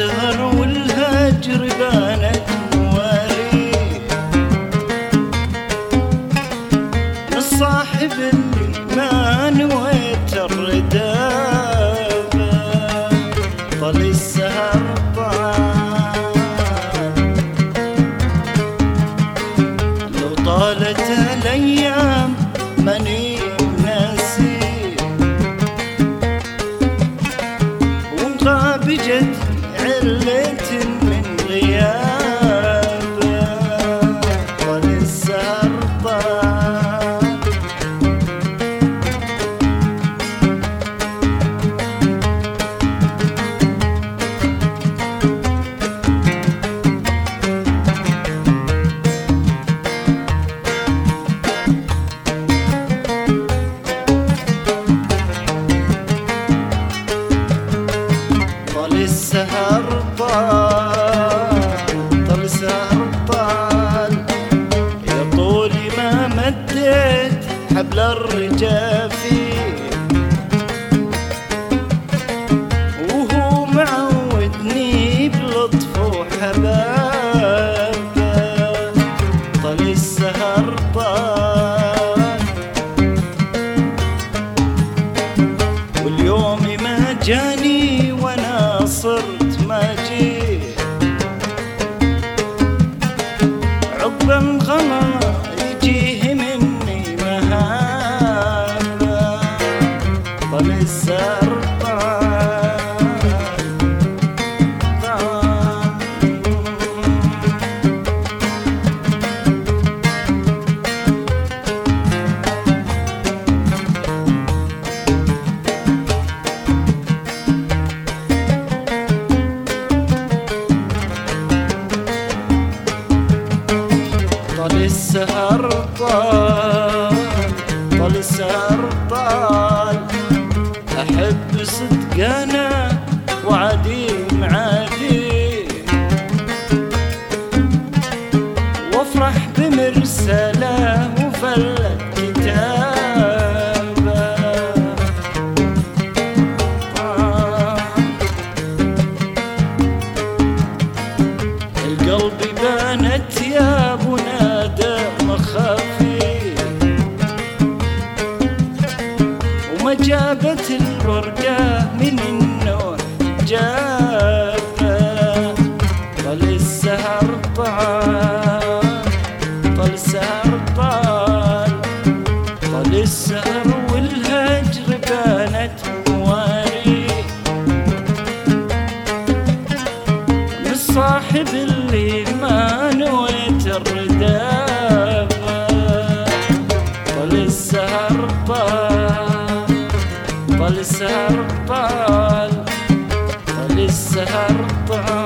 السهر والهجر بانت موالي الصاحب اللي ما نويت الرداء طل السهر طال لو طالت علي طلسها ربان طلسها حبل الرجافي طال السهر طال طال السهر طال. صدق أنا وعديم عادي وافرح بمرسلة وفلت كتابه آه القلب بانت يا أبو نادى مخافي. وما جابت الورقة السهر طال طل السهر طال السهر والهجر مواري اللي ما نويت السهر طال السهر طال السهر طال.